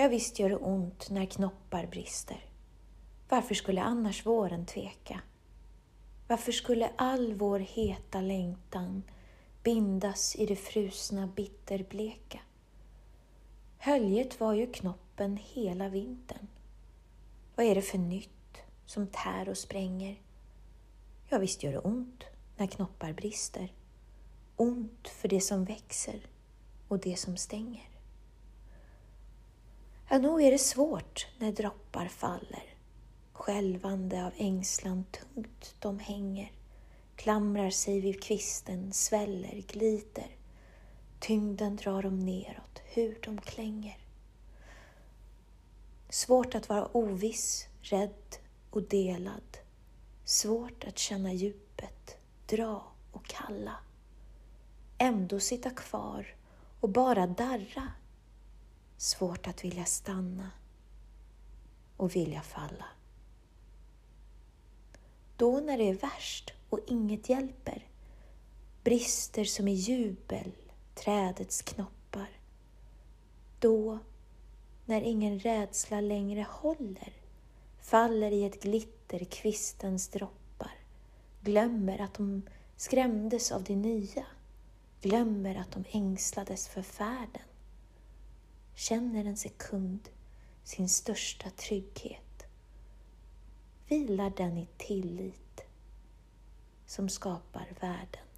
Ja, visst gör det ont när knoppar brister. Varför skulle annars våren tveka? Varför skulle all vår heta längtan bindas i det frusna bitterbleka? Höljet var ju knoppen hela vintern. Vad är det för nytt som tär och spränger? Ja, visst gör det ont när knoppar brister. Ont för det som växer och det som stänger. Ja, nog är det svårt när droppar faller. Skälvande av ängslan tungt de hänger, klamrar sig vid kvisten, sväller, glider. Tyngden drar dem neråt, hur de klänger. Svårt att vara oviss, rädd och delad. Svårt att känna djupet, dra och kalla. Ändå sitta kvar och bara darra. Svårt att vilja stanna och vilja falla. Då när det är värst och inget hjälper, brister som i jubel trädets knoppar. Då, när ingen rädsla längre håller, faller i ett glitter kvistens droppar, glömmer att de skrämdes av det nya, glömmer att de ängslades för färden, känner en sekund sin största trygghet, vilar den i tillit som skapar världen.